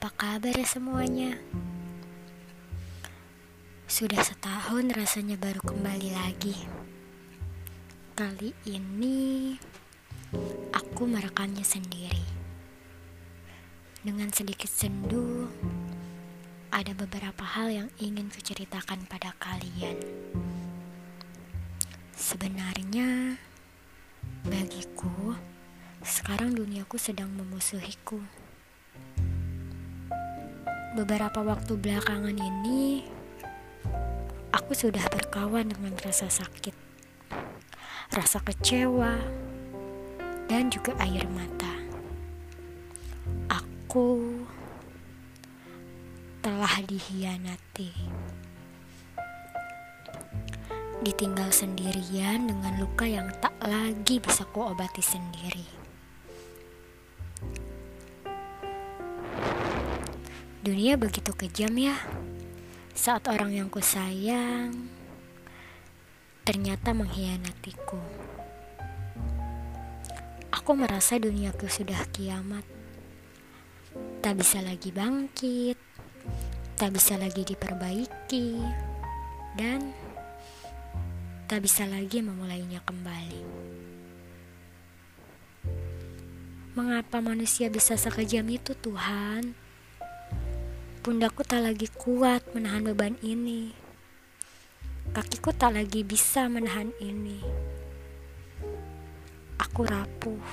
kabar ya semuanya? Sudah setahun rasanya baru kembali lagi. Kali ini aku merekamnya sendiri. Dengan sedikit sendu, ada beberapa hal yang ingin kuceritakan pada kalian. Sebenarnya, bagiku, sekarang duniaku sedang memusuhiku. Beberapa waktu belakangan ini, aku sudah berkawan dengan rasa sakit, rasa kecewa, dan juga air mata. Aku telah dihianati, ditinggal sendirian dengan luka yang tak lagi bisa kuobati sendiri. Dunia begitu kejam ya. Saat orang yang kusayang ternyata mengkhianatiku. Aku merasa duniaku sudah kiamat. Tak bisa lagi bangkit, tak bisa lagi diperbaiki, dan tak bisa lagi memulainya kembali. Mengapa manusia bisa sekejam itu, Tuhan? Pundakku tak lagi kuat menahan beban ini. Kakiku tak lagi bisa menahan ini. Aku rapuh.